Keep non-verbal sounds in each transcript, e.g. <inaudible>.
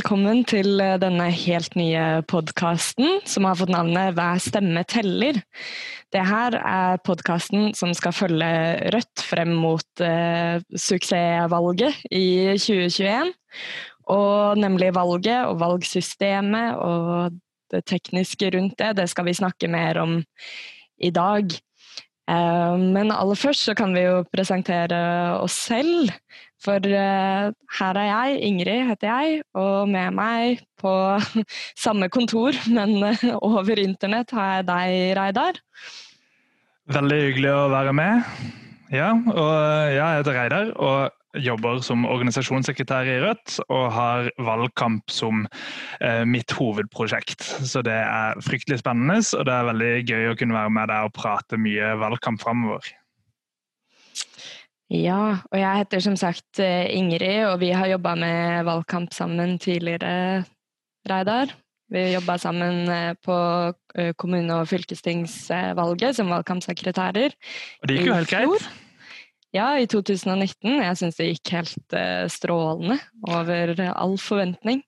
velkommen til eh, denne helt nye podkasten som har fått navnet Hver stemme teller. Det her er podkasten som skal følge Rødt frem mot eh, suksessvalget i 2021. Og nemlig valget og valgsystemet og det tekniske rundt det, det skal vi snakke mer om i dag. Eh, men aller først så kan vi jo presentere oss selv. For uh, her er jeg, Ingrid heter jeg, og med meg på <laughs> samme kontor, men uh, over internett har jeg deg, Reidar. Veldig hyggelig å være med. Ja, og jeg heter Reidar og jobber som organisasjonssekretær i Rødt og har valgkamp som uh, mitt hovedprosjekt. Så det er fryktelig spennende, og det er veldig gøy å kunne være med der og prate mye valgkamp framover. Ja, og jeg heter som sagt eh, Ingrid, og vi har jobba med valgkamp sammen tidligere, Reidar. Vi jobba sammen eh, på eh, kommune- og fylkestingsvalget som valgkampsekretærer. Og det gikk jo helt greit? Ja, i 2019. Jeg syns det gikk helt strålende. Over all forventning.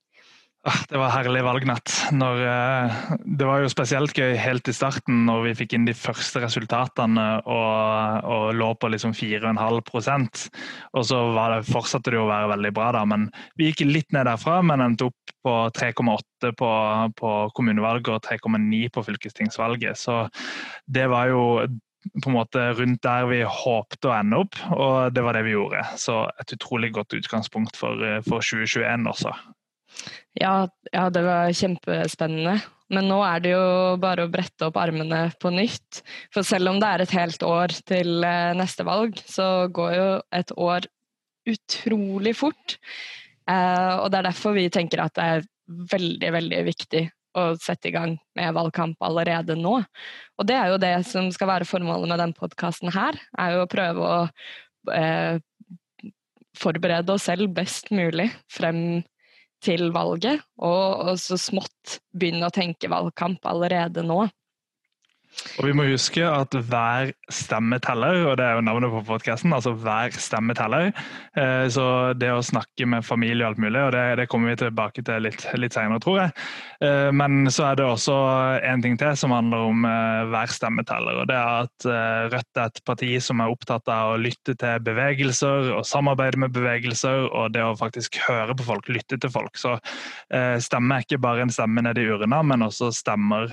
Ah, det var herlig valgnatt. Når, eh, det var jo spesielt gøy helt i starten når vi fikk inn de første resultatene og, og lå på liksom 4,5% Og så det, fortsatte det å være veldig bra, da. Men vi gikk litt ned derfra, men endte opp på 3,8 på, på kommunevalget og 3,9 på fylkestingsvalget. Så det var jo på en måte rundt der vi håpte å ende opp, og det var det vi gjorde. Så et utrolig godt utgangspunkt for, for 2021 også. Ja, ja, det var kjempespennende. Men nå er det jo bare å brette opp armene på nytt. For selv om det er et helt år til eh, neste valg, så går jo et år utrolig fort. Eh, og det er derfor vi tenker at det er veldig, veldig viktig å sette i gang med valgkamp allerede nå. Og det er jo det som skal være formålet med denne podkasten her, er jo å prøve å eh, forberede oss selv best mulig frem til valget, og, så smått begynne å tenke valgkamp allerede nå. Og vi må huske at hver stemme teller, og det er jo navnet på podkasten. Altså hver stemme teller. Eh, så det å snakke med familie og alt mulig, og det, det kommer vi tilbake til litt, litt senere, tror jeg. Eh, men så er det også en ting til som handler om eh, hver stemme teller. Og det er at Rødt er et parti som er opptatt av å lytte til bevegelser og samarbeide med bevegelser, og det å faktisk høre på folk, lytte til folk. Så stemme er ikke bare en stemme nedi urna, men også stemmer.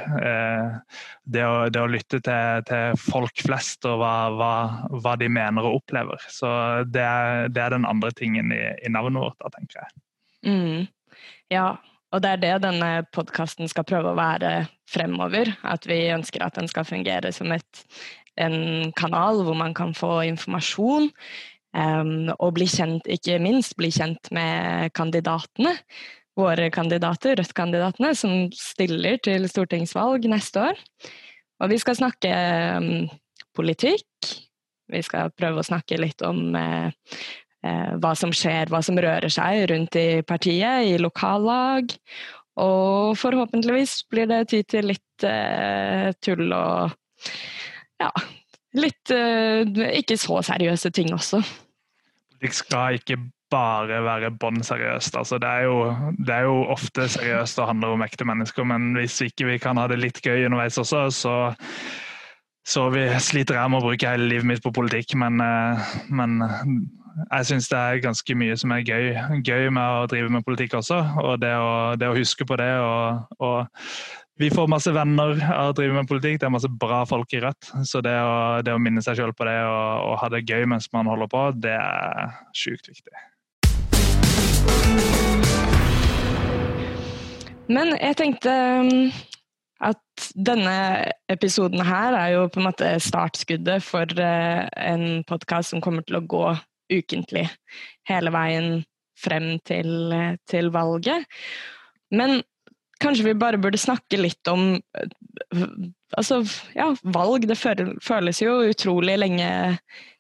Det å det å lytte til, til, folk flest og hva, hva, hva, de mener og opplever. Så det er, det er den andre tingen i, i, navnet vårt, da, tenker jeg. Mm. Ja, og det er det denne podkasten skal prøve å være fremover. At vi ønsker at den skal fungere som et, en kanal hvor man kan få informasjon. Um, og bli kjent, ikke minst bli kjent med kandidatene. Våre kandidater, Rødt-kandidatene, som stiller til stortingsvalg neste år. Og vi skal snakke um, politikk. Vi skal prøve å snakke litt om eh, eh, hva som skjer, hva som rører seg rundt i partiet, i lokallag. Og forhåpentligvis blir det tid til litt eh, tull og ja, litt eh, ikke så seriøse ting også. Politikk skal ikke bare være bånn seriøst. Altså, det, er jo, det, er jo, ofte seriøst og handler om ekte mennesker, men hvis ikke vi kan ha det litt gøy underveis også, så, så vi sliter jeg med å bruke hele livet mitt på politikk. Men, eh, men jeg syns det er ganske mye som er gøy, gøy, med å drive med politikk også. Og det å, det å huske på det og, og vi får masse venner av å drive med politikk, det er masse bra folk i Rødt. Så det å, det å minne seg sjøl på det og, og, ha det gøy mens man holder på, det er sjukt viktig. Men jeg tenkte um, at denne episoden her er jo på en måte startskuddet for uh, en podkast som kommer til å gå ukentlig hele veien frem til, til valget. Men kanskje vi bare burde snakke litt om uh, Altså, ja, valg det føles jo utrolig lenge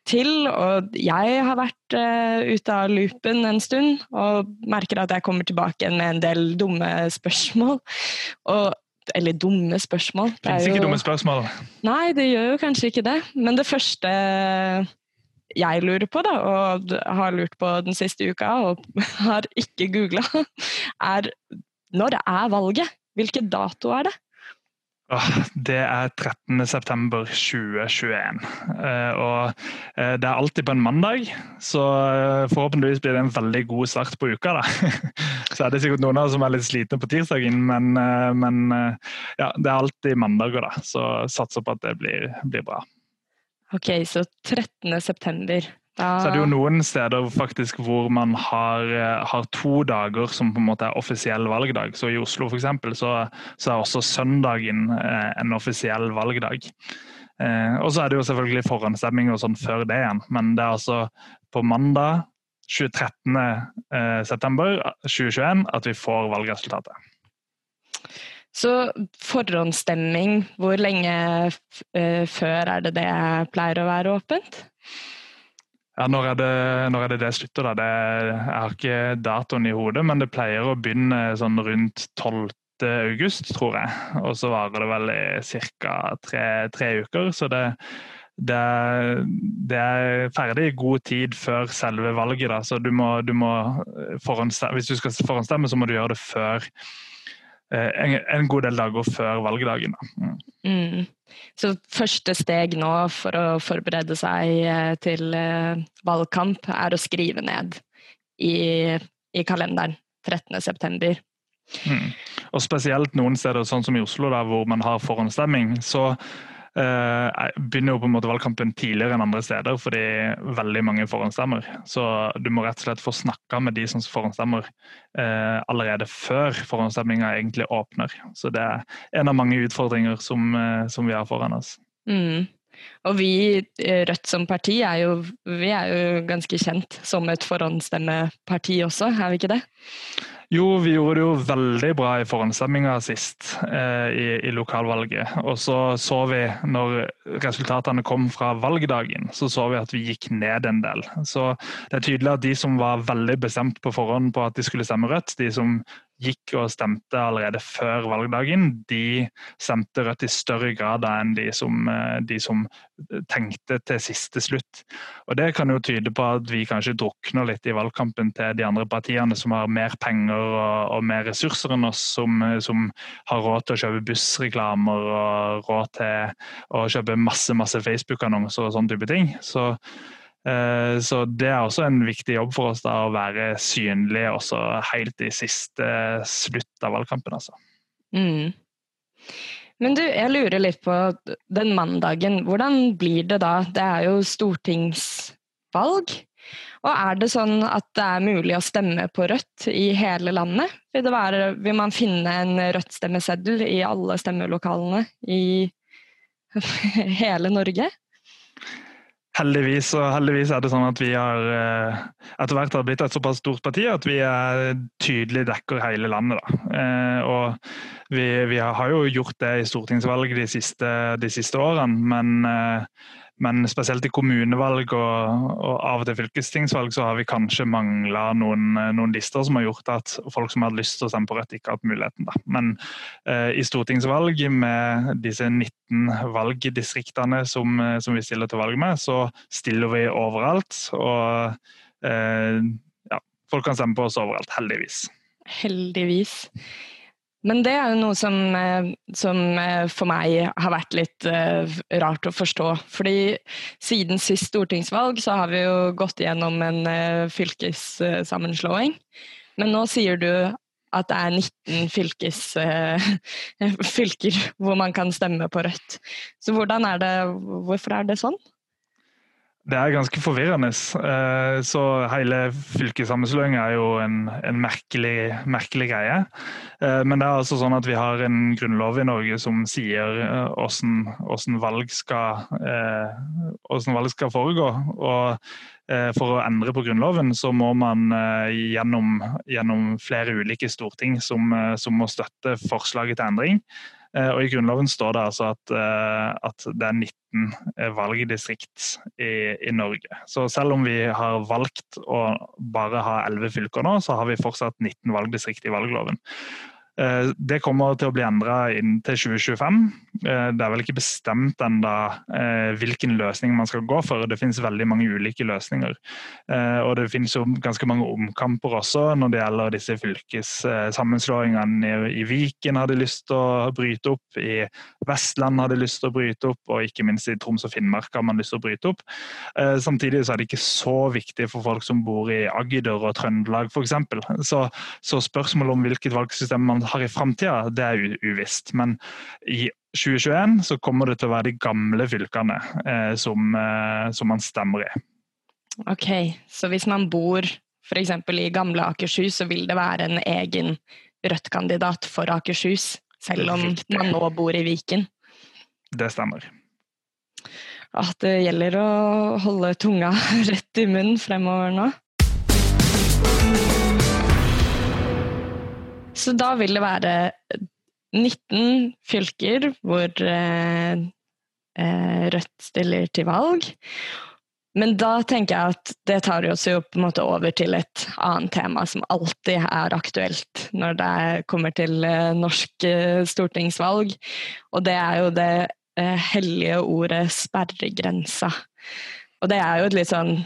til. Og jeg har vært uh, ute av loopen en stund og merker at jeg kommer tilbake med en del dumme spørsmål. <laughs> Og, eller dumme spørsmål. Det Fins ikke dumme spørsmål? Nei, det gjør jo kanskje ikke det. Men det første jeg lurer på, da, og har lurt på den siste uka, og <laughs> har ikke googla, <laughs> er når er valget? Hvilken dato er det? Det er 13.9.2021. Eh, og eh, det er alltid på en mandag, så eh, forhåpentligvis blir det en veldig god start på uka. da. <laughs> Så er det sikkert noen av oss som er litt slitne på tirsdagen, men, men ja, det er alltid mandager, da. Så satser på at det blir, blir bra. Ok, så 13.9. Da... Så er det jo noen steder faktisk hvor man har, eh, har, to dager som på en måte er offisiell valgdag. Så I Oslo for eksempel, så, så er også søndagen eh, en offisiell valgdag. Eh, og så er det jo selvfølgelig forhåndsstemming og sånn før det igjen, men det er altså på mandag 13. Eh, september 2021 at vi får valgresultatet. Så forhåndsstemming, hvor lenge eh, før er det det pleier å være åpent? Ja, når er, det, når er det det slutter? da? Det, jeg har ikke datoen i hodet, men det pleier å begynne sånn rundt 12. august, tror jeg. Og så varer det vel i ca. Tre, tre, uker. Så det, det, er ferdig i god tid før selve valget. Da. Så du må, du må hvis du skal forhåndsstemme, så må du gjøre det før eh, en, en god del dager før valgdagen. Da. Mm. Så første steg nå for å forberede seg eh, til eh, valgkamp, er å skrive ned i, i kalenderen 13.9. Mm. Og spesielt noen steder, sånn som i Oslo, der hvor man har forhåndsstemming, så begynner jo på en måte valgkampen tidligere enn andre steder fordi veldig mange forhåndsstemmer. Så du må rett og slett få snakka med de som forhåndsstemmer eh, allerede før forhåndsstemminga egentlig åpner. Så det er en av mange utfordringer som, uh, som vi har foran oss. Mm. Og vi, Rødt som parti, er jo, vi er jo ganske kjent som et forhåndsstemmeparti også, er vi ikke det? Jo, vi gjorde det jo veldig bra i forhåndsstemminga sist eh, i, i, lokalvalget. Og så så vi, når resultatene kom fra valgdagen, så så vi at vi gikk ned en del. Så det er tydelig at de som var veldig bestemt på forhånd på at de skulle stemme Rødt, de som gikk og stemte allerede før valgdagen, de stemte Rødt i større grad enn de som, eh, de som, tenkte til siste slutt. Og Det kan jo tyde på at vi kanskje drukner litt i valgkampen til de andre partiene som har mer penger og, og mer ressurser enn oss, som, som, har råd til å kjøpe bussreklamer og råd til å kjøpe masse, masse Facebook-annonser og sånne type ting. Så Eh, så det er også en viktig jobb for oss da, å være synlige også helt i siste slutt av valgkampen. Altså. Mm. Men du, jeg lurer litt på den mandagen. Hvordan blir det da? Det er jo stortingsvalg. Og er det sånn at det er mulig å stemme på Rødt i hele landet? Vil, være, vil man finne en Rødt-stemmeseddel i alle stemmelokalene i <laughs> hele Norge? Heldigvis, og heldigvis er det sånn at vi har eh, etter hvert har blitt et såpass stort parti at vi er tydelig dekker hele landet. Da. Eh, og vi, vi, har jo gjort det i stortingsvalg de siste, de siste årene, men eh, men spesielt i kommunevalg og, og, av og til fylkestingsvalg så har vi kanskje mangla noen, noen, lister som har gjort at folk som hadde lyst til å stemme på Rødt, ikke har hatt muligheten. Da. Men eh, i stortingsvalg med disse 19 valgdistriktene som, som, vi stiller til valg med, så stiller vi overalt. Og eh, ja, folk kan stemme på oss overalt, heldigvis. Heldigvis. Men det er jo noe som, eh, som, eh, for meg har vært litt uh, rart å forstå. Fordi siden sist stortingsvalg så har vi jo gått gjennom en fylkessammenslåing. Men nå sier du at det er 19 fylkes, <laughs> fylker hvor man kan stemme på Rødt. Så hvordan er det, hvorfor er det sånn? Det er ganske forvirrende. Eh, så hele fylkessammenslåinga er jo en, en merkelig, merkelig, greie. Eh, men det er altså sånn at vi har en grunnlov i Norge som sier hvordan, eh, hvordan, valg, skal, hvordan valg skal foregå. Og for å endre på Grunnloven, så må man gjennom, gjennom flere ulike storting som, som må støtte forslaget til endring. Eh, og I Grunnloven står det altså at, eh, at det er 19 eh, valgdistrikt i, i, Norge. Så selv om vi har valgt å bare ha 11 fylker nå, så har vi fortsatt 19 valgdistrikt i valgloven. Det kommer til å bli endra inntil 2025, Eh, det er vel ikke bestemt ennå eh, hvilken løsning man skal gå for. Det finnes veldig mange ulike løsninger. Eh, og det finnes jo ganske mange omkamper også når det gjelder disse fylkessammenslåingene. I Viken har de lyst til å bryte opp, i Vestland har de lyst til å bryte opp, og ikke minst i Troms og Finnmark har man lyst til å bryte opp. Samtidig så er det ikke så viktig for folk som bor i Agder og Trøndelag f.eks. Så, så spørsmålet om hvilket valgsystem man har i framtida, det er uvisst. Men i 2021 så kommer det til å være de gamle fylkene eh, som, eh, som, man stemmer i. Ok, så hvis man bor f.eks. i gamle Akershus, så vil det være en egen Rødt-kandidat for Akershus, selv om Riktig. man nå bor i Viken? Det stemmer. At det gjelder å holde tunga <laughs> rett i munnen fremover nå. Så da vil det være 19 fylker hvor eh, eh, Rødt stiller til valg. Men da tenker jeg at det tar oss jo på en måte over til et annet tema som alltid er aktuelt når det kommer til eh, norsk stortingsvalg. Og det er jo det hellige ordet sperregrensa. Og det er jo et litt sånn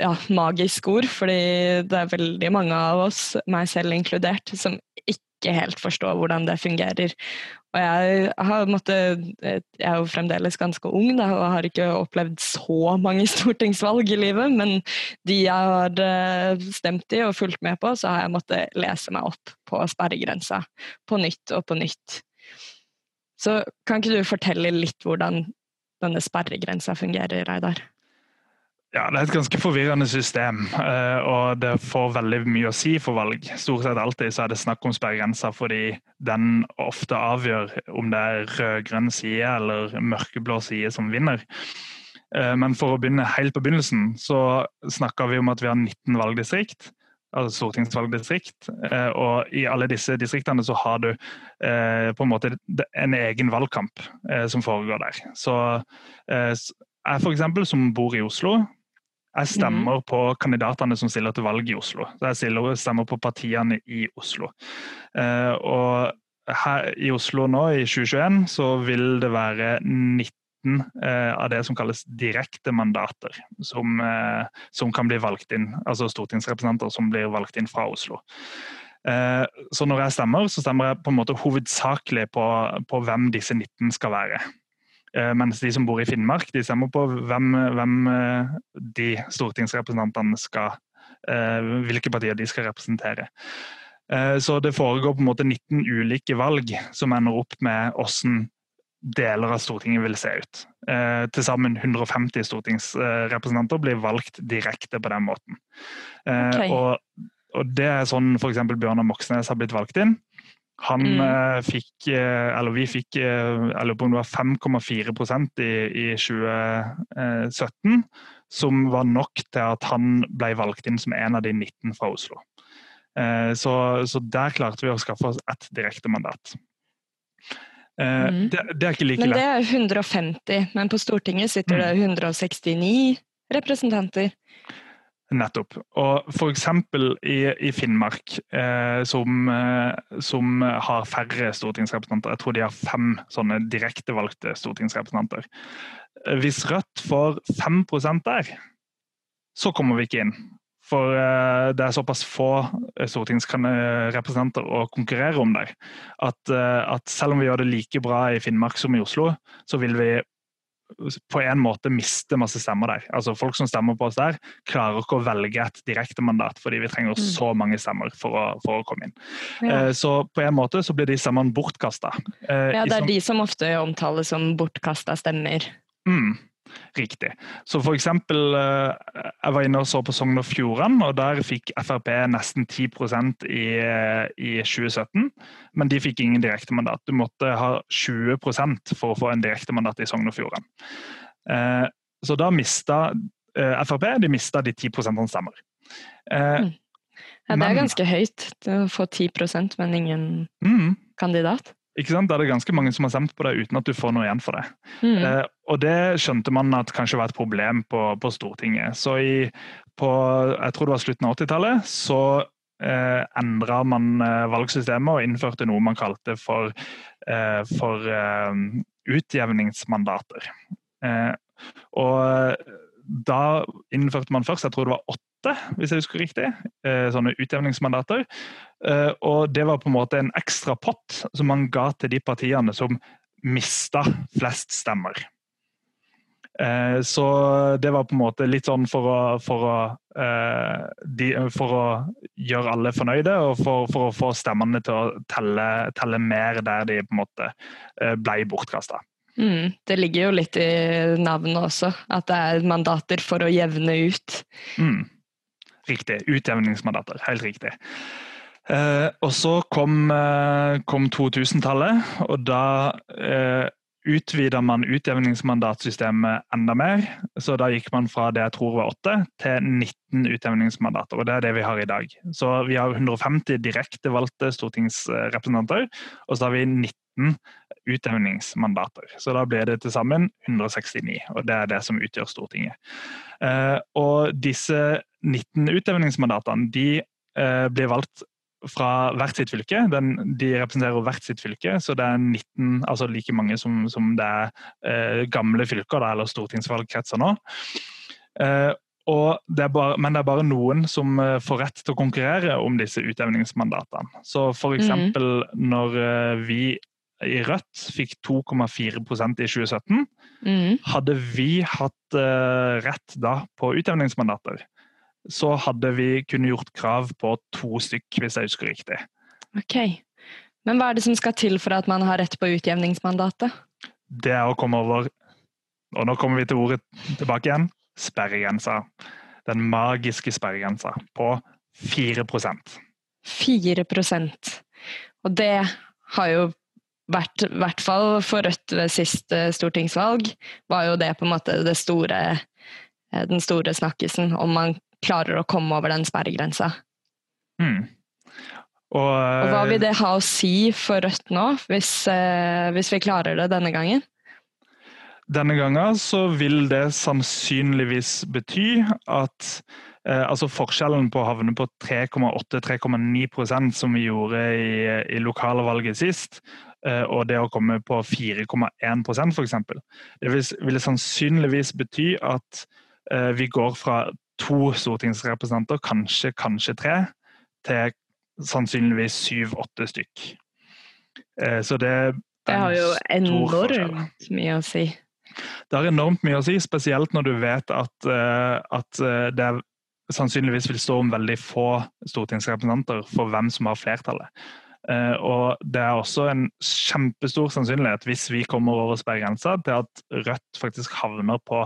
ja, magisk ord, fordi det er veldig mange av oss, meg selv inkludert, som ikke helt forstår hvordan det fungerer. Og jeg, har måtte, jeg er jo fremdeles ganske ung da, og har ikke opplevd så mange <laughs> stortingsvalg i livet, men de jeg har eh, stemt i og fulgt med på, så har jeg måttet lese meg opp på sperregrensa på nytt og på nytt. Så kan ikke du fortelle litt hvordan denne sperregrensa fungerer, Reidar? Ja, Det er et ganske forvirrende system, eh, og det får veldig mye å si for valg. Stort sett alltid så er det snakk om sperregrenser fordi den ofte avgjør om det er rød-grønn side eller mørkeblå side som vinner. Eh, men for å begynne helt på begynnelsen, så snakker vi om at vi har 19 valgdistrikt. Altså stortingsvalgdistrikt. Eh, og i alle disse distriktene så har du på en måte en egen valgkamp som foregår der. Så jeg for eksempel, som bor i Oslo, jeg stemmer mm. på kandidatene som stiller til valg i Oslo. Jeg stemmer på partiene i Oslo. Uh, og her i Oslo nå, i 2021, så vil det være 19 uh, eh, av det som kalles direkte mandater, som, uh, som, kan bli valgt inn. Altså stortingsrepresentanter som blir valgt inn fra Oslo. Så når jeg stemmer, så stemmer jeg på en måte hovedsakelig på, på hvem disse 19 skal være. Eh, mens de som bor i Finnmark, de stemmer på hvem, hvem eh, de stortingsrepresentantene skal eh, Hvilke partier de skal representere. Så det foregår på en måte 19 ulike valg som ender opp med hvordan deler av Stortinget vil se ut. Til sammen 150 stortingsrepresentanter blir valgt direkte på den måten. Okay. Og, og, det er sånn f.eks. Bjørnar Moxnes har blitt valgt inn. Han mm. Eh, fikk, eh, eller vi fikk eh, jeg lurer på om det var 5,4 i, i 2017, som var nok til at han ble valgt inn som en av de 19 fra Oslo. Så, så der klarte vi å skaffe oss ett direktemandat. Mm. Det, det, er ikke like lett. Men det er 150, men på Stortinget sitter det 169 mm. representanter. Nettopp. Og f.eks. I, i Finnmark, eh, som, eh, som, har færre stortingsrepresentanter, jeg tror de har fem sånne direktevalgte stortingsrepresentanter. Hvis Rødt får 5 der, så kommer vi ikke inn. For eh, det er såpass få eh, stortingsrepresentanter å konkurrere om der. At, eh, at selv om vi gjør det like bra i Finnmark som i Oslo, så vil vi på en måte mister masse stemmer der. Altså Folk som stemmer på oss der, klarer ikke å velge et direktemandat fordi vi trenger mm. så mange stemmer for å, for å komme inn. Ja. Eh, så på en måte så blir de stemmene bortkasta. Eh, ja, det er de som ofte omtales som bortkasta stemmer. Mm. Riktig. Så for eksempel, eh, jeg var inne og så på Sogn og Fjordane, og der fikk Frp nesten 10% i, i 2017. Men de fikk ingen direktemandat. Du måtte ha 20% for å få en direktemandat i Sogn og Fjordane. Eh, så da mista eh, Frp de mista de 10 stemmer. Mm. Ja, det er ganske høyt å få 10% men ingen mm. kandidat. Ikke sant? Da er det ganske mange som har stemt på det uten at du får noe igjen for det. Mm. Eh, og det skjønte man at kanskje var et problem på, på Stortinget. Så i, på jeg tror det var slutten av 80-tallet så eh, endra man eh, valgsystemet og innførte noe man kalte for, eh, for eh, utjevningsmandater. Eh, og da innførte man først, jeg tror det var åtte, hvis jeg husker riktig, eh, sånne utjevningsmandater. Og det var på en måte en ekstra pott som man ga til de partiene som mista flest stemmer. Eh, så det var på en måte litt sånn for å, for å, eh, for å gjøre alle fornøyde, og for, for, å få stemmene til å telle, telle, mer der de på en måte eh, ble bortkasta. Mm, det ligger jo litt i navnet også, at det er mandater for å jevne ut. Mm, riktig. Utjevningsmandater. Helt riktig. Eh, og så kom, eh, kom 2000-tallet, og da eh, utvida man utjevningsmandatsystemet enda mer. Så da gikk man fra det jeg tror var åtte, til 19 utjevningsmandater. Og det er det vi har i dag. Så vi har 150 direkte valgte stortingsrepresentanter, og så har vi 19 utjevningsmandater. Så da blir det til sammen 169, og det er det som utgjør Stortinget. Eh, og disse 19 utjevningsmandatene de eh, blir valgt fra hvert sitt fylke. Den, de representerer hvert sitt fylke, så det er 19, altså like mange som, som det er eh, gamle fylker, da, eller stortingsvalgkretser nå. Eh, det bare, men det er bare noen som får rett til å konkurrere om disse utjevningsmandatene. Så f.eks. Mm. når vi i Rødt fikk 2,4% i 2017, mm. hadde vi hatt uh, rett da på utjevningsmandater, så hadde vi kunne gjort krav på to stykk, hvis jeg husker riktig. Ok. Men hva er det som skal til for at man har rett på utjevningsmandatet? Det er å komme over Og nå kommer vi til ordet tilbake igjen sperregrensa. Den magiske sperregrensa på 4% 4% Og det har jo i hvert fall for Rødt ved siste stortingsvalg, var jo det på en måte det store, eh, den store snakkisen om man klarer å komme over den sperregrensa. Mm. Og, og, hva vil det ha å si for Rødt nå, hvis, eh, hvis vi klarer det denne gangen? Denne gangen så vil det sannsynligvis bety at eh, altså forskjellen på å havne på 3,8-3,9% som vi gjorde i, i lokalvalget sist, eh, og det å komme på 4,1 f.eks. Det vil, vil sannsynligvis bety at eh, vi går fra to stortingsrepresentanter, kanskje, kanskje tre, til sannsynligvis syv-åtte stykk. Eh, så det Det har jo enormt mye å si. Det har enormt mye å si, spesielt når du vet at, eh, at eh, det sannsynligvis vil stå om veldig få stortingsrepresentanter for hvem som har flertallet. Og det er også en kjempestor sannsynlighet, hvis vi kommer over sperregrensa, til at Rødt faktisk havner på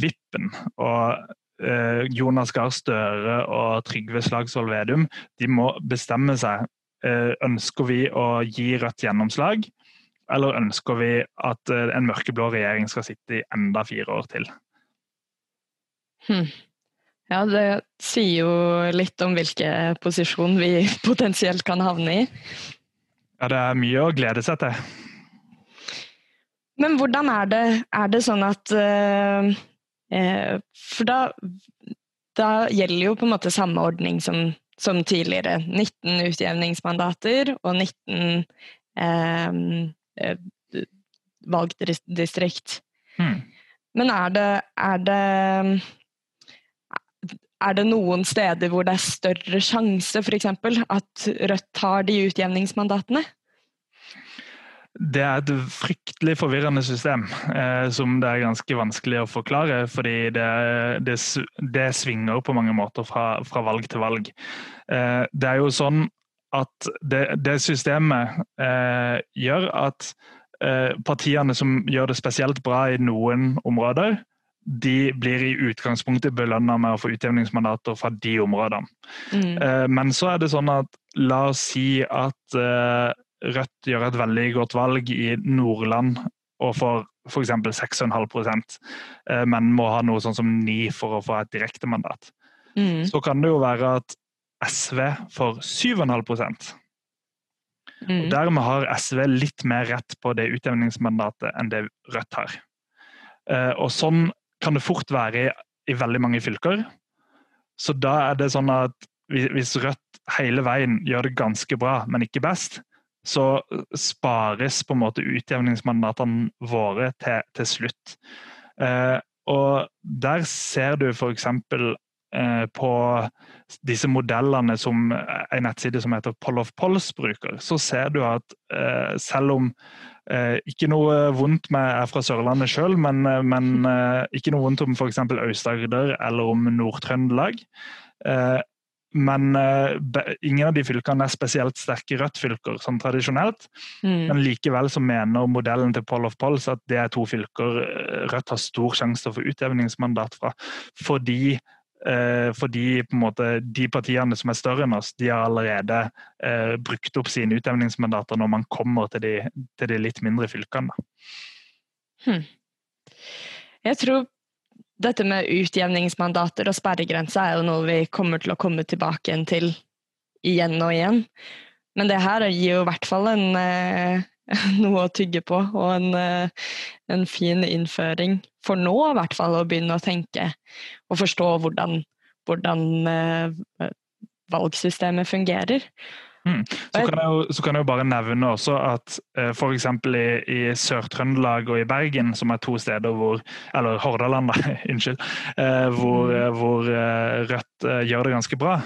vippen. Og Eh, Jonas Gahr Støre og Trygve Slagsvold Vedum de må bestemme seg. Eh, ønsker vi å gi Rødt gjennomslag, eller ønsker vi at eh, en mørkeblå regjering skal sitte i enda fire år til? Hmm. Ja, det sier jo litt om hvilken posisjon vi <laughs> potensielt kan havne i. Ja, det er mye å glede seg til. Men hvordan er det, er det sånn at uh, Eh, for da, da, gjelder jo på en måte samme ordning som, som tidligere. 19 utjevningsmandater og 19 eh, eh, valgdistrikt. Hmm. Men er det, er det er det noen steder hvor det er større sjanse f.eks. at Rødt har de utjevningsmandatene? Det er et fryktelig forvirrende system eh, som det er ganske vanskelig å forklare. Fordi det, det, det svinger på mange måter fra, fra valg til valg. Eh, det er jo sånn at det, det systemet eh, gjør at eh, partiene som gjør det spesielt bra i noen områder, de blir i utgangspunktet belønna med å få utjevningsmandater fra de områdene. Mm. Eh, men så er det sånn at la oss si at eh, Rødt gjør et veldig godt valg i Nordland og får f.eks. 6,5 eh, men må ha noe sånn som 9 for å få et direktemandat. Mm. Så kan det jo være at SV får 7,5% mm. Dermed har SV litt mer rett på det utjevningsmandatet enn det Rødt har. Eh, og sånn kan det fort være i, i veldig mange fylker. Så da er det sånn at hvis Rødt hele veien gjør det ganske bra, men ikke best, så spares på en måte utjevningsmandatene våre til, til slutt. Eh, og der ser du f.eks. Eh, på disse modellene som en nettside som heter Poll of Polls bruker, så ser du at eh, selv om eh, ikke noe vondt med er fra Sørlandet sjøl, men, eh, men eh, ikke noe vondt om f.eks. Aust-Agder eller om Nord-Trøndelag. Eh, men ingen av de fylkene er spesielt sterke Rødt-fylker sånn tradisjonelt. Mm. Men likevel så mener modellen til Poll of Polls at det er to fylker eh, Rødt har stor sjanse til å få utjevningsmandat fra. Fordi, fordi måte, de partiene som er større enn oss, de har allerede eh, brukt opp sine utjevningsmandater når man kommer til de, til de litt mindre fylkene. Hmm. Jeg tror dette med utjevningsmandater og sperregrense er jo noe vi kommer til å komme tilbake til igjen og igjen. Men det her gir jo i hvert fall en, eh, <laughs> noe å tygge på, og en, eh, en, fin innføring for nå i hvert fall, å begynne å tenke og forstå hvordan, hvordan eh, valgsystemet fungerer. Mm. Så, kan jo, så, kan jeg jo, bare nevne også at uh, f.eks. i, i Sør-Trøndelag og i Bergen, som er to steder hvor Eller Hordaland, da, <laughs> unnskyld. Uh, hvor, uh, hvor Rødt gjør det ganske bra.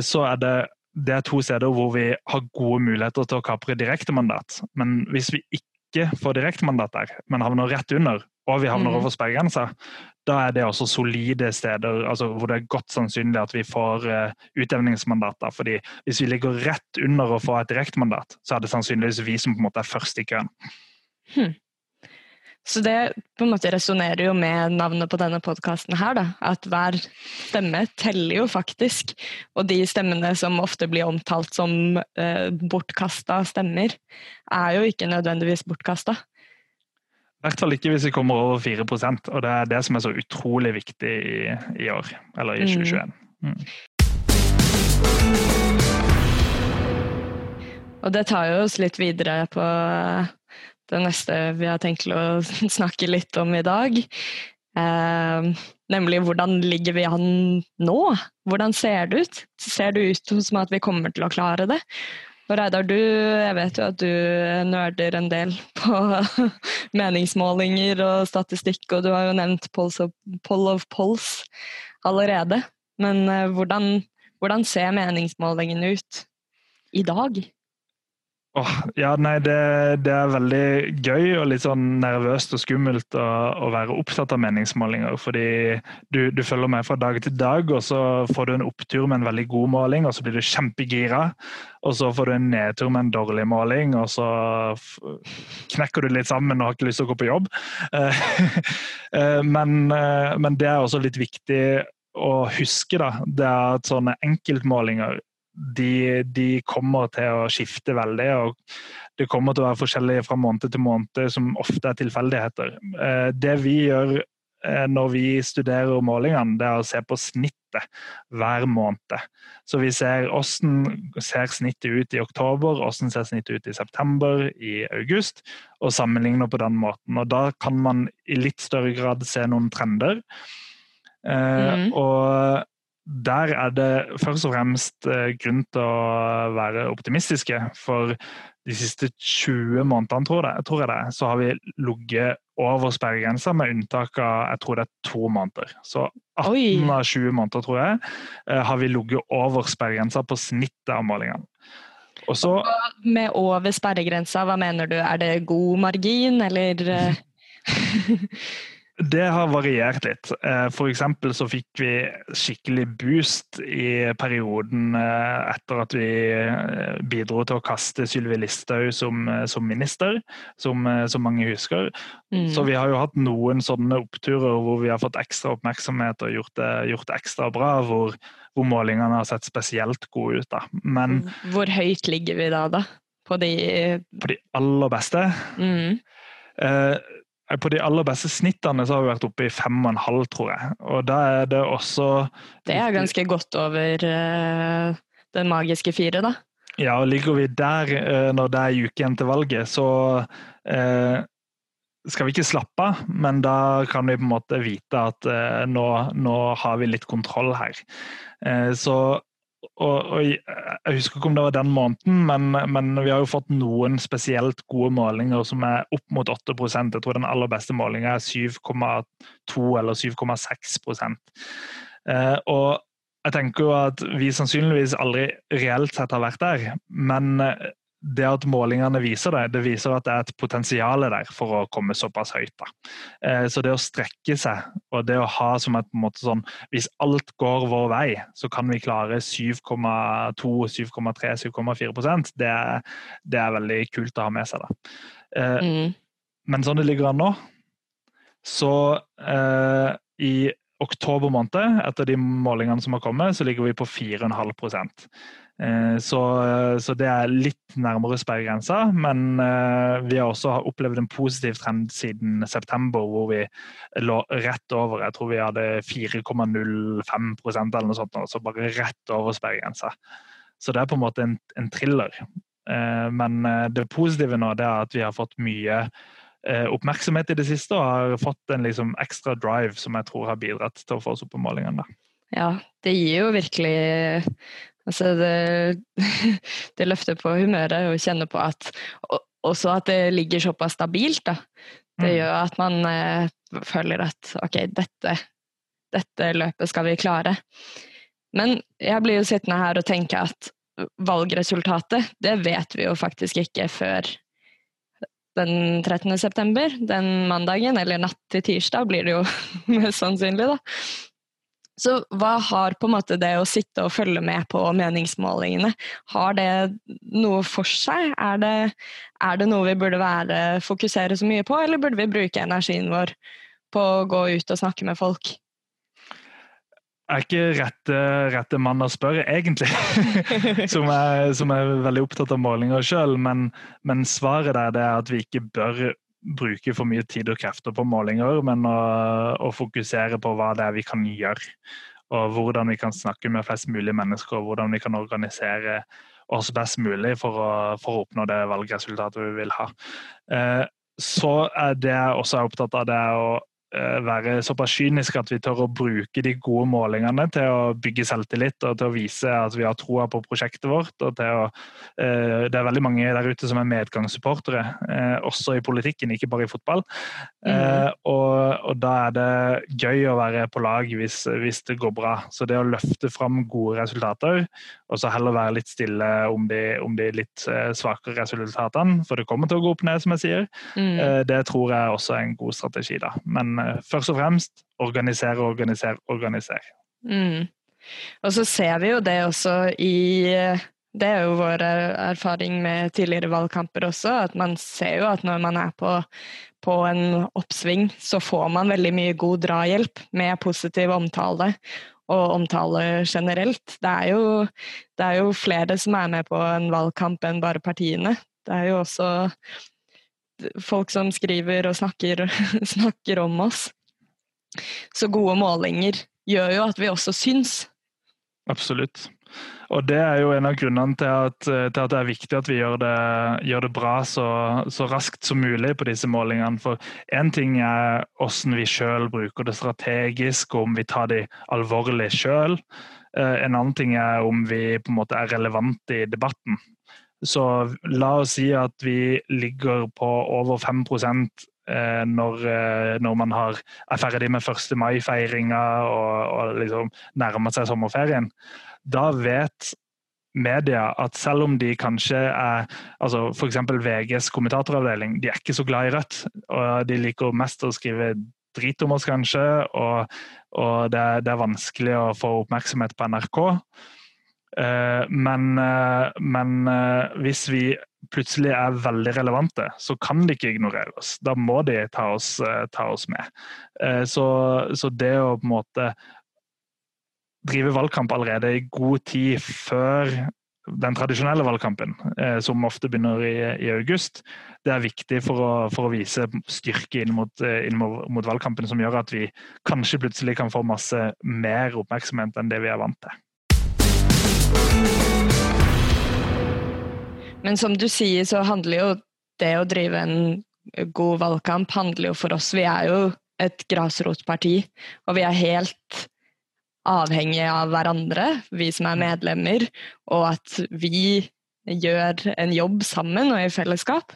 så er det det er to steder hvor vi har gode muligheter til å kapre direktemandat. Men hvis vi ikke får direktemandat der, men havner rett under, og vi havner mm. over sperregrensa, da er det også solide steder altså hvor det er godt sannsynlig at vi får uh, utjevningsmandater. fordi hvis vi ligger rett under å få et direktemandat, så er det sannsynligvis vi som på en måte er først i køen. Hmm. Så det på en måte resonnerer jo med navnet på denne podkasten her, da. At hver stemme teller jo faktisk. Og de stemmene som ofte blir omtalt som eh, bortkasta stemmer, er jo ikke nødvendigvis bortkasta. I hvert fall ikke hvis vi kommer over 4 og det er det som er så utrolig viktig i, i år, eller i 2021. Mm. mm. Og det tar jo oss litt videre på det neste vi har tenkt å <laughs> snakke litt om i dag. Eh, nemlig hvordan ligger vi an nå? Hvordan ser det ut? Ser det ut som at vi kommer til å klare det? Og Reidar, du, jeg vet jo at du nerder en del <laughs> på meningsmålinger og statistikk, og du har jo nevnt Pulse of, Poll of Polls allerede. Men eh, hvordan, hvordan ser meningsmålingene ut i dag? Oh, ja, nei, det, det, er veldig gøy og litt sånn nervøst og skummelt å, å være opptatt av meningsmålinger. Fordi du, du, følger med fra dag til dag, og så får du en opptur med en veldig god måling, og så blir du kjempegira. Og så får du en nedtur med en dårlig måling, og så knekker du litt sammen og har ikke lyst til å gå på jobb. <laughs> Eh, men, eh, men det er også litt viktig å huske da, det er at sånne enkeltmålinger de, de, kommer til å skifte veldig. og Det kommer til å være forskjellig fra måned til måned, som ofte er tilfeldigheter. Eh, det vi gjør eh, når vi studerer målingene, det er å se på snittet hver måned. Så vi ser hvordan ser snittet ut i oktober, hvordan ser snittet ut i september, i august, og sammenligner på den måten. Og Da kan man i litt større grad se noen trender. Mm. og der er det først og fremst eh, grunn til å være optimistiske. For de siste 20 månedene, tror jeg, tror jeg det, så har vi ligget over sperregrensa, med unntak av jeg tror det er to måneder. Så 18 Oi. av 20 måneder, tror jeg, eh, har vi ligget over sperregrensa på snittet av målingene. Også, med over sperregrensa, hva mener du? Er det god margin, eller eh? <laughs> Det har variert litt. For F.eks. så fikk vi skikkelig boost i perioden eh, etter at vi eh, bidro til å kaste Sylvi Listhaug som, som, minister, som, som mange husker. Mm. Så vi har jo hatt noen sånne oppturer hvor vi har fått ekstra oppmerksomhet og gjort det, gjort det ekstra bra. Hvor, hvor, målingene har sett spesielt gode ut. Da. Men Hvor høyt ligger vi da, da? På de, på de aller beste? Mm. Eh, på de aller beste snittene så har vi vært oppe i fem og en halv, tror jeg. Og da er det også Det er ganske godt over uh, den magiske fire, da. Ja, og ligger vi der uh, når det er uke igjen til valget, så uh, skal vi ikke slappe av, men da kan vi på en måte vite at nå, nå har vi litt kontroll her. Så og, og, Jeg husker ikke om det var den måneden, men, men, vi har jo fått noen spesielt gode målinger som er opp mot 8% Jeg tror den aller beste målinga er 7,2 eller 7,6 eh, Og jeg tenker jo at vi sannsynligvis aldri reelt sett har vært der, men det at målingene viser det, det viser at det er et potensial der for å komme såpass høyt. Da. Eh, så det å strekke seg og det å ha som et på en måte sånn Hvis alt går vår vei, så kan vi klare 7,2, 7,3, 7,4% det, det er veldig kult å ha med seg. da. Eh, mm. Men sånn det ligger an nå, så eh, i oktober måned, etter de målingene som har kommet, så ligger vi på 4,5 Eh, så, så, det er litt nærmere sperregrensa, men eh, vi har også opplevd en positiv trend siden september, hvor vi lå rett over. Jeg tror vi hadde 4,05% eller noe sånt, altså bare rett over sperregrensa. Så det er på en måte en, en thriller. Eh, men det positive nå er at vi har fått mye oppmerksomhet i det siste og har fått en liksom ekstra drive som jeg tror har bidratt til å få oss opp på målingene. Ja, det gir jo virkelig Altså det, <laughs> det, løfter på humøret å kjenne på at Også at det ligger såpass stabilt. Da. Det mm. gjør at man eh, føler at ok, dette, dette løpet skal vi klare. Men jeg blir jo sittende her og tenke at valgresultatet, det vet vi jo faktisk ikke før den 13. september, den mandagen, eller natt til tirsdag blir det jo <laughs> mest sannsynlig, da. Så hva har på en måte det å sitte og følge med på meningsmålingene, har det noe for seg? Er det, er det noe vi burde være, fokusere så mye på, eller burde vi bruke energien vår på å gå ut og snakke med folk? Jeg er ikke rette, rette mann å spørre, egentlig. <laughs> som, er, som, er, veldig opptatt av målinger sjøl. Men, men, svaret der er at vi ikke bør bruke for mye tid og krefter på målinger, men å, å, fokusere på hva det er vi kan gjøre. Og hvordan vi kan snakke med flest mulig mennesker, og hvordan vi kan organisere oss best mulig for å, for å oppnå det valgresultatet vi vil ha. Eh, så er det jeg også er opptatt av, det å Eh, være såpass kyniske at vi tør å bruke de gode målingene til å bygge selvtillit og til å vise at vi har troa på prosjektet vårt. og til å, eh, Det er veldig mange der ute som er medgangssupportere, eh, også i politikken, ikke bare i fotball. Mm. Og, og, da er det gøy å være på lag hvis, hvis, det går bra. Så det å løfte fram gode resultater, og så heller være litt stille om de, om de litt svakere resultatene, for det kommer til å gå opp ned, som jeg sier, mm. det tror jeg også er en god strategi. da. Men Eh, først og fremst organisere, organisere, organisere. Mm. Og så ser vi jo det også i Det er jo vår erfaring med tidligere valgkamper også, at man ser jo at når man er på, på en oppsving, så får man veldig mye god drahjelp med positiv omtale og omtale generelt. Det er, jo, det er jo flere som er med på en valgkamp enn bare partiene. Det er jo også folk som skriver og snakker, <laughs> snakker om oss. Så gode målinger gjør jo at vi også syns. Absolutt. Og det er jo en av grunnene til at, til at det er viktig at vi gjør det, gjør det bra så, så, raskt som mulig på disse målingene. For én ting er hvordan vi sjøl bruker det strategisk, og om vi tar det alvorlig sjøl. Eh, en annen ting er om vi på en måte er relevante i debatten. Så la oss si at vi ligger på over 5 eh, når, eh, når man har, er ferdig med 1. mai-feiringa og, og liksom nærmer seg sommerferien. Da vet media at selv om de kanskje er altså F.eks. VGs kommentatoravdeling, de er ikke så glad i Rødt. og De liker mest å skrive drit om oss, kanskje, og, og det, det, er vanskelig å få oppmerksomhet på NRK. Eh, men, eh, men, eh, hvis vi plutselig er veldig relevante, så kan de ikke ignorere oss. Da må de ta oss, ta oss med. Så, så, det å på en måte drive valgkamp allerede i god tid før den tradisjonelle valgkampen, som ofte begynner i, i august, det er viktig for å, for å vise styrke inn mot, inn mot valgkampen, som gjør at vi kanskje plutselig kan få masse mer oppmerksomhet enn det vi er vant til. Men som du sier, så handler jo det å drive en god valgkamp handler jo for oss Vi er jo et grasrotparti, og vi er helt avhengige av hverandre, vi som er medlemmer, og at vi gjør en jobb sammen og i fellesskap.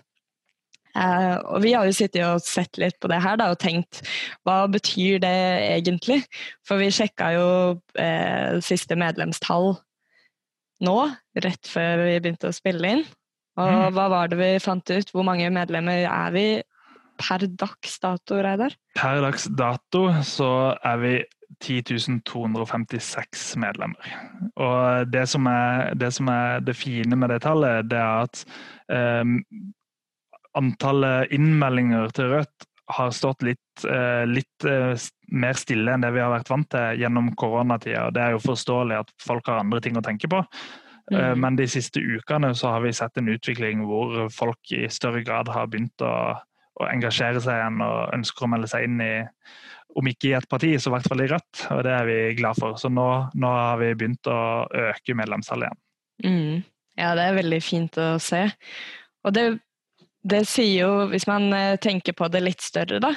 Eh, og vi har jo sittet og sett litt på det her da, og tenkt hva betyr det egentlig? For vi sjekka jo eh, siste medlemstall nå, rett før vi begynte å spille inn. Og mm. hva var det vi fant ut? Hvor mange medlemmer er vi per dags dato, Reidar? Per dags dato så er vi 10.256 medlemmer. Og det som, er, det som er det fine med det tallet, det er at um, antallet innmeldinger til Rødt har stått litt, uh, litt uh, mer stille enn det vi har vært vant til gjennom koronatida. Det er jo forståelig at folk har andre ting å tenke på. Mm. Men de siste ukene så har vi sett en utvikling hvor folk i større grad har begynt å, å engasjere seg igjen og ønsker å melde seg inn i om ikke i et parti, så i hvert fall i Rødt. Og det er vi glad for. Så nå, nå har vi begynt å øke medlemstallet igjen. Mm. Ja, det er veldig fint å se. Og det, det, sier jo, hvis man eh, tenker på det litt større, da,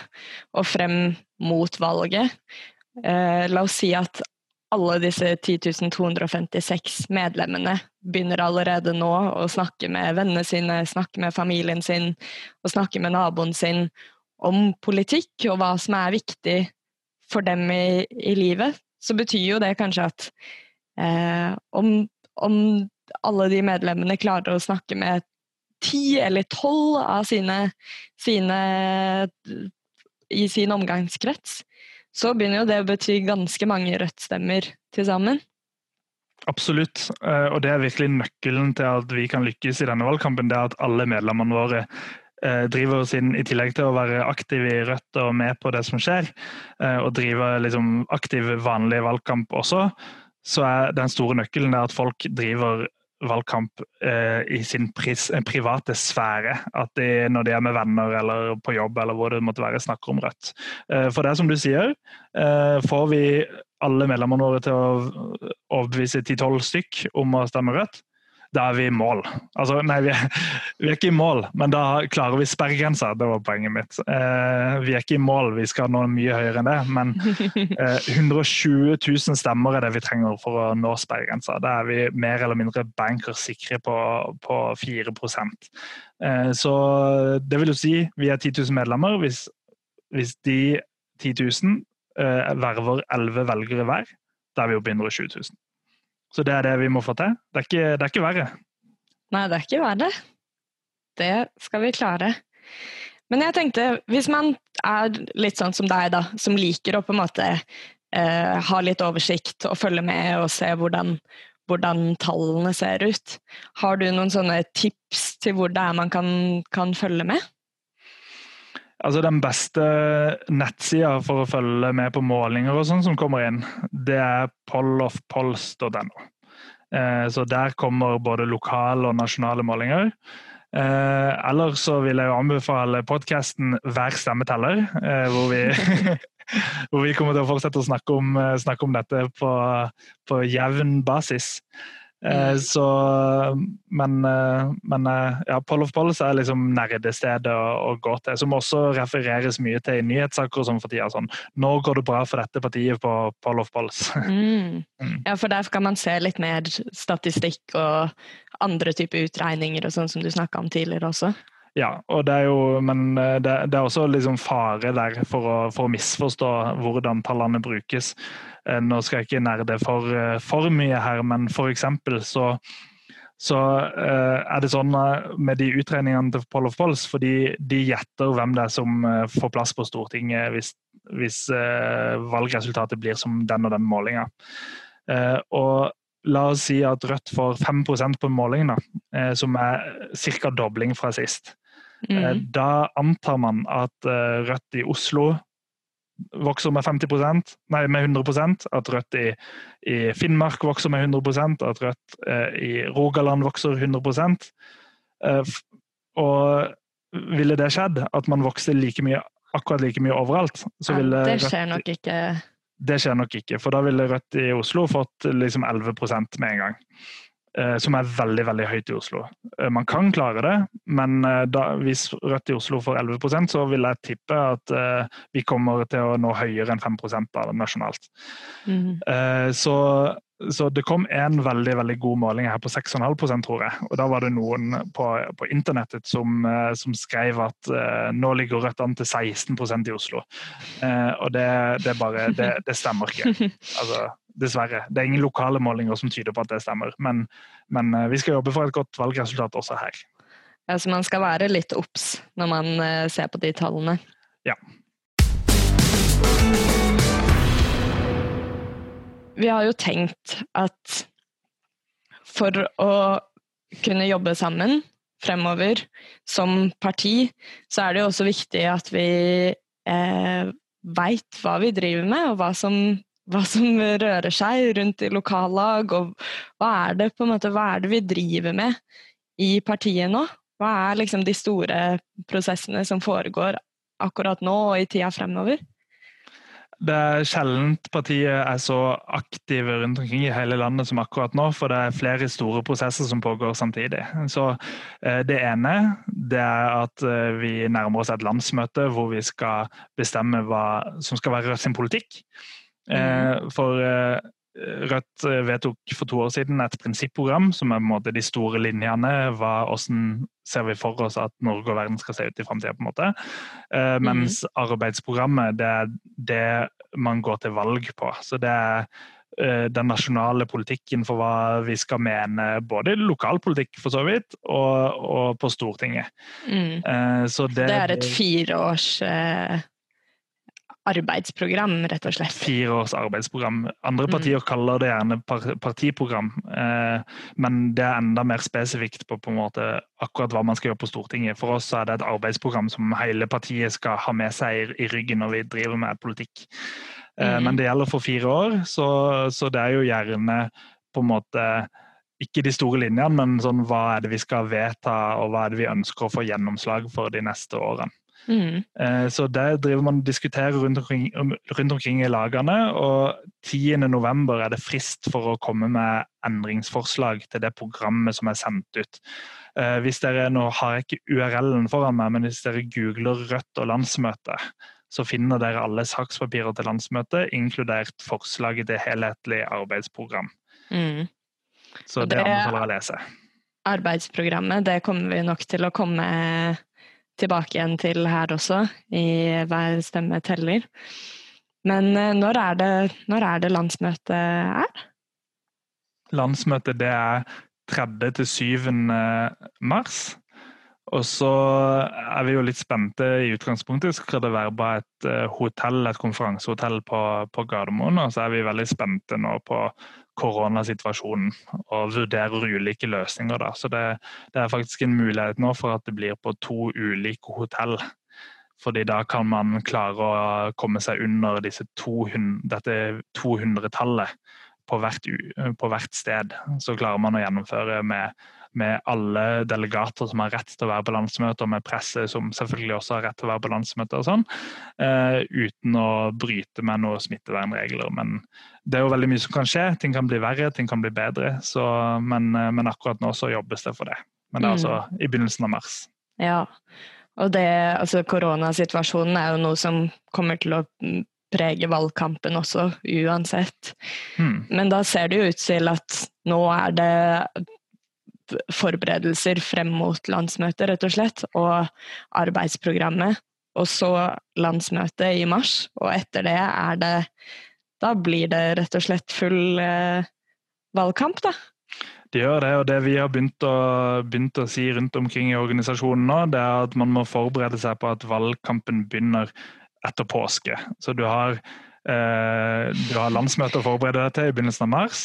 og frem mot valget eh, La oss si at alle disse 10.256 medlemmene begynner allerede nå å snakke med vennene sine, snakke med familien sin og snakke med naboen sin om politikk og hva som er viktig for dem i, i livet, så betyr jo det kanskje at eh, om, om, alle de medlemmene klarer å snakke med ti eller tolv av sine, sine i sin omgangskrets, så begynner jo det å bety ganske mange Rødt-stemmer til sammen. Absolutt, eh, og det er virkelig nøkkelen til at vi kan lykkes i denne valgkampen. Det er at alle medlemmene våre driver driver sin, i tillegg til å være aktive i Rødt og med på det som skjer, eh, og driver liksom aktiv vanlig valgkamp også, så er den store nøkkelen at folk driver valgkamp eh, i sin pris, private sfære. At de, når de er med venner eller på jobb eller hvor det måtte være, snakker om Rødt. Eh, for det er som du sier, eh, får vi alle medlemmene våre til å overbevise 10-12 stykk om å stemme Rødt, da er vi i mål. Altså, nei, vi er, vi er, ikke i mål, men da klarer vi sperregrensa. Det var poenget mitt. Eh, vi er ikke i mål, vi skal nå mye høyere enn det. Men eh, <laughs> 120 000 stemmer er det vi trenger for å nå sperregrensa. Da er vi mer eller mindre bankers sikre på, på 4 eh, Så det vil jo si vi er 10 000 medlemmer. Hvis, hvis de 10 000 eh, verver 11 velgere hver, da er vi oppe i 120 000. Så det er det vi må få til. Det er ikke, det er ikke verre. Nei, det er ikke verre. Det skal vi klare. Men jeg tenkte, hvis man er litt sånn som deg, da, som liker å på en måte eh, ha litt oversikt og følge med og se hvordan, hvordan, tallene ser ut, har du noen sånne tips til hvor det er man kan, kan følge med? Altså Den beste nettsida for å følge med på målinger og sånn som kommer inn, det er pollofpolls.no. Eh, så der kommer både lokale og nasjonale målinger. Eh, Eller så vil jeg jo anbefale podkasten Hver stemme teller, eh, hvor vi <laughs> hvor vi kommer til å fortsette å snakke om, snakke om dette på, på jevn basis. Eh, mm. Så, men, eh, men eh, ja, Poll of Polls er liksom nerdestedet å, å, gå til, som også refereres mye til i nyhetssaker som for tida. Sånn, nå går det bra for dette partiet på Poll of Polls. <laughs> Mm. Mm. Ja, for der kan man se litt mer statistikk og andre typer utregninger og sånn som du snakka om tidligere også. Ja, og det er jo, men det, det er også liksom fare der for å, for å misforstå hvordan tallene brukes. Eh, nå skal jeg ikke nerde for, eh, for mye her, men f.eks. så så uh, er det sånn med de utregningene til Poll of Polls, fordi de gjetter hvem det er som får plass på Stortinget hvis, hvis valgresultatet blir som den og den målinga. og la oss si at Rødt får 5% på målingen, da, som er ca. dobling fra sist. Mm. Da antar man at Rødt i Oslo vokser med 50% nei, med 100% at Rødt i, i, Finnmark vokser med 100 at Rødt eh, i Rogaland vokser 100 eh, Og ville det skjedd, at man vokste like mye, akkurat like mye overalt, så ville ja, Det skjer nok ikke. Det skjer nok ikke, for da ville Rødt i Oslo fått liksom 11% med en gang. Eh, som er veldig veldig høyt i Oslo. Eh, man kan klare det, men eh, da, hvis Rødt i Oslo får 11% så vil jeg tippe at vi kommer til å nå høyere enn 5 nasjonalt. Mm. Så, så, det kom en veldig veldig god måling her på 6,5 tror jeg. Og da var det noen på, på internettet som, som, skrev at nå ligger Rødt an til 16% i Oslo. Og det, det, bare, det, det stemmer ikke. <laughs> Altså, Dessverre. Det er ingen lokale målinger som tyder på at det stemmer. Men, men eh, vi skal jobbe for et godt valgresultat også her. Ja, Så man skal være litt obs når man eh, ser på de tallene? Ja. Vi har jo tenkt at for å kunne jobbe sammen fremover som parti, så er det jo også viktig at vi eh, veit hva vi driver med, og hva som hva som rører seg rundt i lokallag, og hva er det, måte, hva er det vi driver med i partiet nå? Hva er liksom de store prosessene som foregår akkurat nå og i tida fremover? Det er sjelden partiet er så aktive rundt omkring i hele landet som akkurat nå, for det er flere store prosesser som pågår samtidig. Så eh, Det ene det er at eh, vi nærmer oss et landsmøte hvor vi skal bestemme hva som skal være Rødt sin politikk. Mm. For eh, Rødt vedtok for to år siden et prinsipprogram som er på en måte de store linjene. Hva, hvordan ser vi for oss at Norge og verden skal se ut i framtida? Mens mm. arbeidsprogrammet det er det man går til valg på. Så det er den nasjonale politikken for hva vi skal mene, både i lokalpolitikk for så vidt, og, og på Stortinget. Mm. Så det, det, er et fireårs arbeidsprogram, rett og slett. Fire års arbeidsprogram. Andre mm. partier mm. kaller det gjerne partiprogram, eh, men det er enda mer spesifikt på, på en måte akkurat hva man skal gjøre på Stortinget. For oss er det et arbeidsprogram som hele partiet skal ha med seg i ryggen når vi driver med politikk. Eh, mm. Men det gjelder for fire år, så, så, det er jo gjerne på en måte ikke de store linjene, men sånn, hva er det vi skal vedta, og hva er det vi ønsker å få gjennomslag for de neste årene. Mm. Eh, så det driver man og diskuterer rundt omkring, rundt omkring i lagene. Og 10.11 er det frist for å komme med endringsforslag til det programmet som er sendt ut. Eh, hvis dere, Nå har jeg ikke URL-en foran meg, men hvis dere googler Rødt og landsmøte, så finner dere alle sakspapirer til landsmøtet, inkludert forslaget til helhetlig arbeidsprogram. Mm. Så det, det anbefaler jeg å lese. Arbeidsprogrammet det kommer vi nok til å komme tilbake igjen til her også, i Hver stemme teller. Men eh, når er det, når er det landsmøtet er? Landsmøtet det er 3. til 7. mars. Og så er vi jo litt spente i utgangspunktet. Skal det være bare et eh, hotell, et konferansehotell på, på Gardermoen? Og så er vi veldig spente nå på koronasituasjonen og vurderer ulike løsninger. Da. Så det, det, er faktisk en mulighet nå for at det blir på to ulike hotell. Fordi da kan man klare å komme seg under 200, dette 200-tallet på, på, hvert sted. Så klarer man å gjennomføre med med alle delegater som har rett til å være på landsmøter, med presse som selvfølgelig også har rett til å være på landsmøter, og sånn, uh, uten å bryte med noen smittevernregler. Men det er jo veldig mye som kan skje. Ting kan bli verre, ting kan bli bedre. Så, men, uh, men, akkurat nå så jobbes det for det. Men det er altså mm. i begynnelsen av mars. Ja, og det, altså koronasituasjonen er jo noe som kommer til å prege valgkampen også, uansett. Mm. Men da ser det jo ut til at nå er det forberedelser frem mot landsmøtet, rett og slett, og arbeidsprogrammet. Og så landsmøtet i mars, og etter det er det Da blir det rett og slett full eh, valgkamp, da. Det gjør det, og det vi har begynt å, begynt å, si rundt omkring i organisasjonen nå, det er at man må forberede seg på at valgkampen begynner etter påske. Så du har, eh, du har landsmøte å forberede deg til i begynnelsen av mars.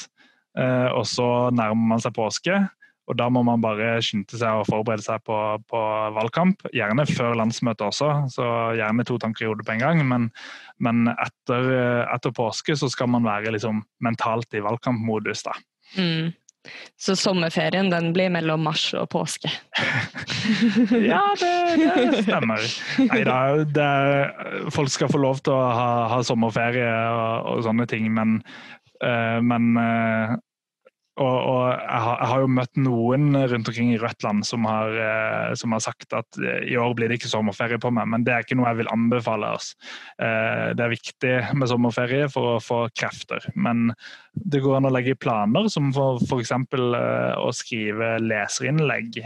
Eh, og så nærmer man seg påske. Og Da må man bare skynde seg og forberede seg på, på, valgkamp. Gjerne før landsmøtet også, så gjerne to tanker i hodet på en gang. Men, men etter, etter, påske så skal man være liksom mentalt i valgkampmodus. da. Mm. Så sommerferien den blir mellom mars og påske? <laughs> ja, det, det stemmer. Nei da, folk skal få lov til å ha, ha sommerferie og, og, sånne ting, men, uh, men uh, og, og jeg, har, jeg, har, jo møtt noen rundt omkring i Rødt-land som, eh, som, har sagt at i år blir det ikke sommerferie på meg, men det er ikke noe jeg vil anbefale oss. det er viktig med sommerferie for å få krefter, men det går an å legge planer, som for f.eks. Uh, å skrive leserinnlegg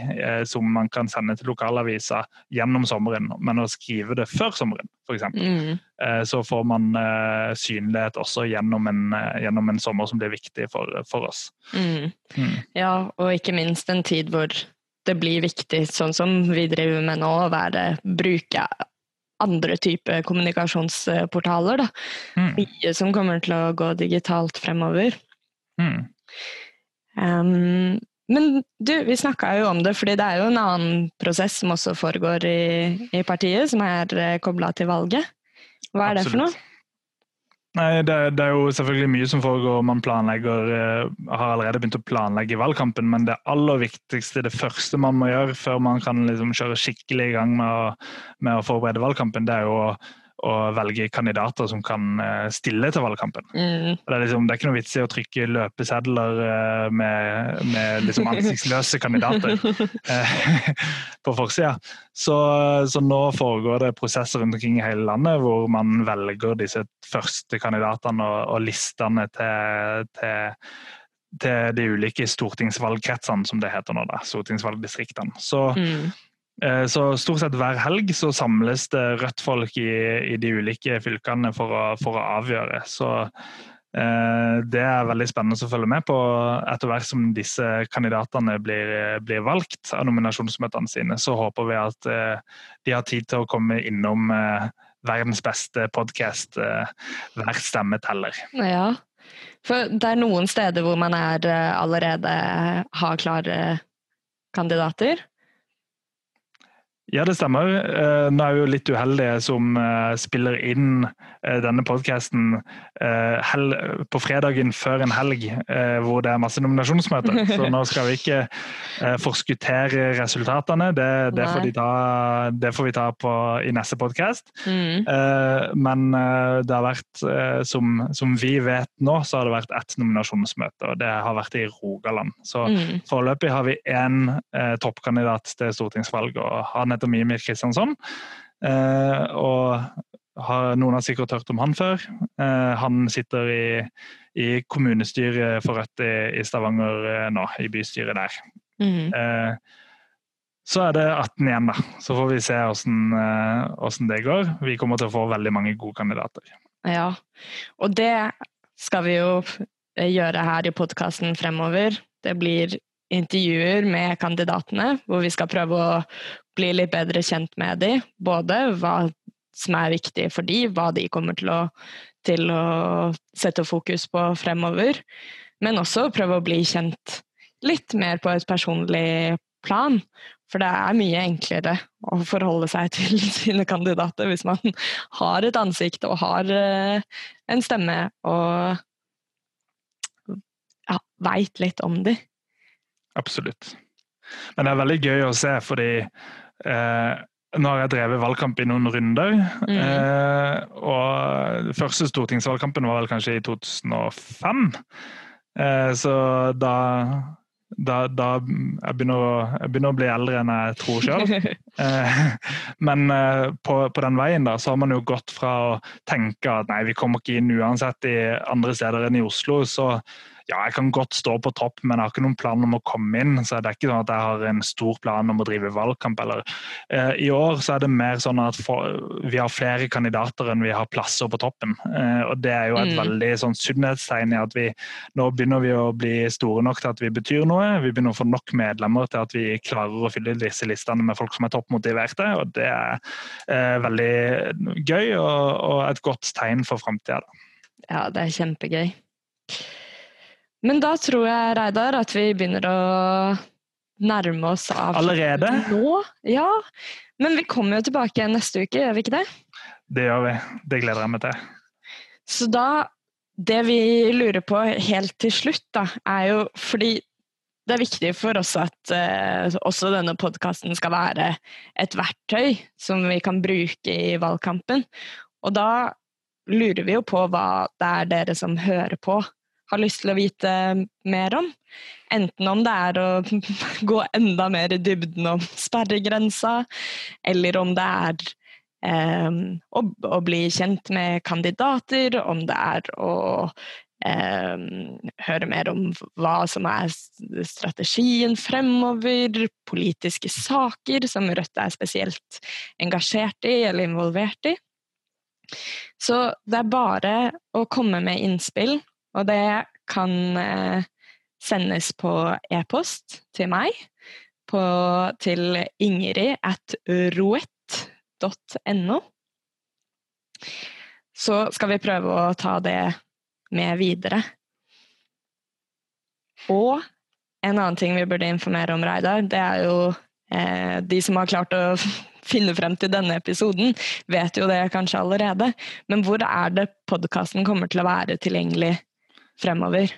som man kan sende til lokalaviser gjennom sommeren, men å skrive det før sommeren, f.eks. Mm. Så får man synlighet også gjennom en, gjennom en sommer som blir viktig for, for oss. Mm. Mm. Ja, og ikke minst en tid hvor det blir viktig, sånn som vi driver med nå, å være, bruke andre typer kommunikasjonsportaler. Da. Mm. Mye som kommer til å gå digitalt fremover. Mm. Um, men du, vi snakka jo om det, fordi det er jo en annen prosess som også foregår i, i partiet, som er uh, kobla til valget. Hva er Absolutt. det for noe? Nei, det, det, er jo selvfølgelig mye som foregår. Man planlegger, uh, har allerede begynt å planlegge valgkampen, men det aller viktigste, det første man må gjøre før man kan liksom kjøre skikkelig i gang med å, med å forberede valgkampen, det er jo å å velge kandidater som kan eh, stille til valgkampen. Mm. Det, er liksom, det, er ikke noe vits i å trykke løpesedler eh, med, med liksom ansiktsløse kandidater <laughs> eh, på forsida. Så, så, nå foregår det prosesser rundt omkring i hele landet hvor man velger disse første kandidatene og, og listene til, til til de ulike stortingsvalgkretsene, som det heter nå. da, Stortingsvalgdistriktene. Så mm. Eh, så stort sett hver helg så samles det Rødt-folk i, i, de ulike fylkene for å, for å avgjøre. Så eh, det er veldig spennende å følge med på etter hvert som disse kandidatene blir, blir valgt av nominasjonsmøtene sine. Så håper vi at eh, de har tid til å komme innom eh, verdens beste podkast, eh, Hver stemme teller. Ja, for det er noen steder hvor man er eh, allerede har klare kandidater. Ja, det stemmer. Eh, nå er jeg jo litt uheldig som eh, spiller inn eh, denne podkasten på fredagen før en helg hvor det er masse nominasjonsmøter. <laughs> Så nå skal vi ikke forskuttere resultatene. Det, det, får, de ta, det får, vi ta på, i neste podkast. Mm. Men det har vært, som, som, vi vet nå, så har det vært ett nominasjonsmøte, og det har vært i Rogaland. Så mm. foreløpig har vi én toppkandidat til stortingsvalg. og han heter Mimir Kristiansson. Eh, og har, noen har sikkert hørt om han før. Eh, han sitter i, i kommunestyret for Rødt i, i Stavanger eh, nå, i bystyret der. Mm. Så er det 18 igjen, da. Så får vi se hvordan det går. Vi kommer til å få veldig mange gode kandidater. Ja, og det skal vi jo gjøre her i podkasten fremover. Det blir intervjuer med kandidatene, hvor vi skal prøve å bli litt bedre kjent med dem. Både hva som er viktig for dem, hva de kommer til å, til å sette fokus på fremover. Men også prøve å bli kjent litt mer på et personlig plan. For det er mye enklere å forholde seg til <laughs> sine kandidater hvis man har et ansikt og har eh, en stemme og ja, veit litt om dem. Absolutt. Men det er veldig gøy å se, fordi eh, nå har jeg drevet valgkamp i noen runder. Mm. Eh, og første stortingsvalgkampen var vel kanskje i 2005. Eh, så da, da, da jeg, begynner å, jeg begynner å bli eldre enn jeg tror sjøl. <laughs> eh, men eh, på, på, den veien da, så har man jo gått fra å tenke at nei, vi kommer ikke inn uansett i andre steder enn i Oslo. så ja, jeg kan godt stå på topp, men jeg har ikke noen plan om å komme inn. så Det er ikke sånn at jeg har en stor plan om å drive valgkamp. Eller. Eh, I år så er det mer sånn at for, vi har flere kandidater enn vi har plasser på toppen. Eh, og Det er jo et mm. veldig sånn sunnhetstegn i at vi nå begynner vi å bli store nok til at vi betyr noe. Vi begynner å få nok medlemmer til at vi klarer å fylle disse listene med folk som er toppmotiverte. og Det er eh, veldig gøy og, og, et godt tegn for framtida. Ja, det er kjempegøy. Men da tror jeg, Reidar, at vi begynner å nærme oss av Allerede? Nå? Ja. Men vi kommer jo tilbake igjen neste uke, gjør vi ikke det? Det gjør vi. Det gleder jeg meg til. Så da Det vi lurer på helt til slutt, da, er jo fordi det er viktig for oss at uh, også denne podkasten skal være et verktøy som vi kan bruke i valgkampen. Og da lurer vi jo på hva det er dere som hører på, har lyst til å vite mer om. Enten om det er å <laughs> gå enda mer i dybden om sperregrensa, eller om det er eh, å, å, bli kjent med kandidater, om det er å eh, høre mer om hva som er strategien fremover, politiske saker som Rødt er spesielt engasjert i eller involvert i. Så det er bare å komme med innspill, og det kan eh, sendes på e-post til meg på, til Ingrid at roett.no. Så skal vi prøve å ta det med videre. Og en annen ting vi burde informere om, Reidar, det er jo eh, de som har klart å <laughs> finne frem til denne episoden, vet jo det kanskje allerede. Men hvor er det podkasten kommer til å være tilgjengelig fremover?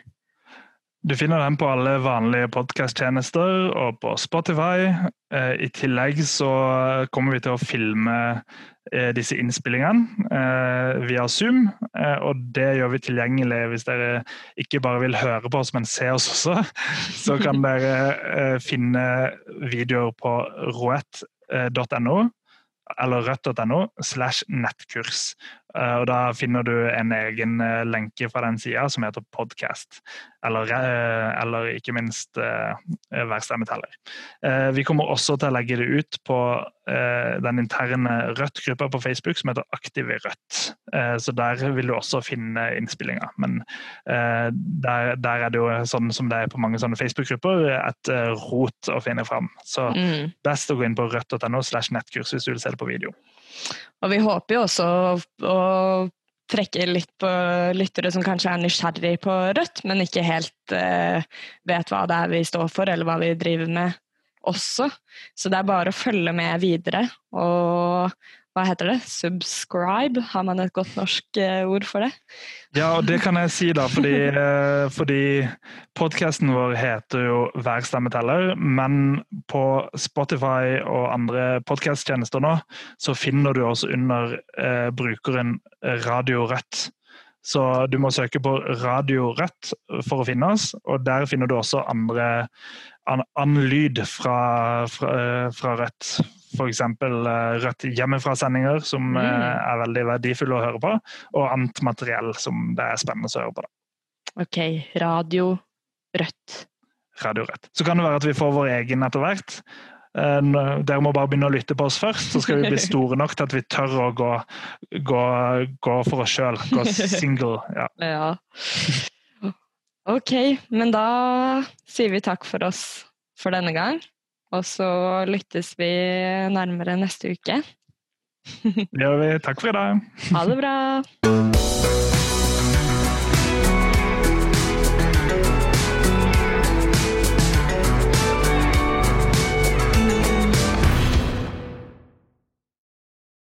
Du finner den på alle vanlige podkasttjenester og på Spotify. Eh, I tillegg så kommer vi til å filme eh, disse innspillingene eh, via Zoom. Og det gjør vi tilgjengelig hvis dere ikke bare vil høre på oss, men se oss også. <laughs> Så kan dere finne videoer på roett.no eller rødt.no slash nettkurs. Eh, og Da finner du en egen eh, lenke fra den sida som heter podcast, eller, eh, eller ikke minst Hver stemmeteller. Vi kommer også til å legge det ut på den interne Rødt-gruppa på Facebook som heter Aktiv i Rødt. Så der vil du også finne innspillinga. Men der, der, er det jo sånn som det er på mange sånne Facebook-grupper, et rot å finne fram. Så mm. best å gå inn på rødt.no slash nettkurs hvis du vil se det på video. Og vi håper jo også å, trekke litt på lyttere som kanskje er nysgjerrig på Rødt, men ikke helt eh, vet hva det er vi står for, eller hva vi driver med også. Så det er bare å følge med videre. Og hva heter det? Subscribe? Har man et godt norsk eh, ord for det? Ja, og det kan jeg si, da, fordi, eh, fordi podkasten vår heter jo Hver stemme teller. Men på Spotify og andre podkasttjenester nå, så finner du oss under eh, brukeren Radio Rødt. Så du må søke på Radio Rødt for å finne oss, og der finner du også andre annen lyd fra, fra, fra Rødt f.eks. Eh, Rødt hjemmefra-sendinger, som mm. Eh, er veldig verdifulle å høre på, og annet materiell som det er spennende å høre på. Da. Ok. Radio Rødt. Radio Rødt. Så kan det være at vi får vår egen etter hvert. Eh, dere må bare begynne å lytte på oss først, så skal vi bli store nok til at vi tør å gå, gå, gå for oss sjøl. Gå <laughs> single. Ja. ja. Ok, men da sier vi takk for oss for denne gang. Og så lyttes vi nærmere neste uke. <laughs> Det gjør vi. Takk for i dag. Ha det bra.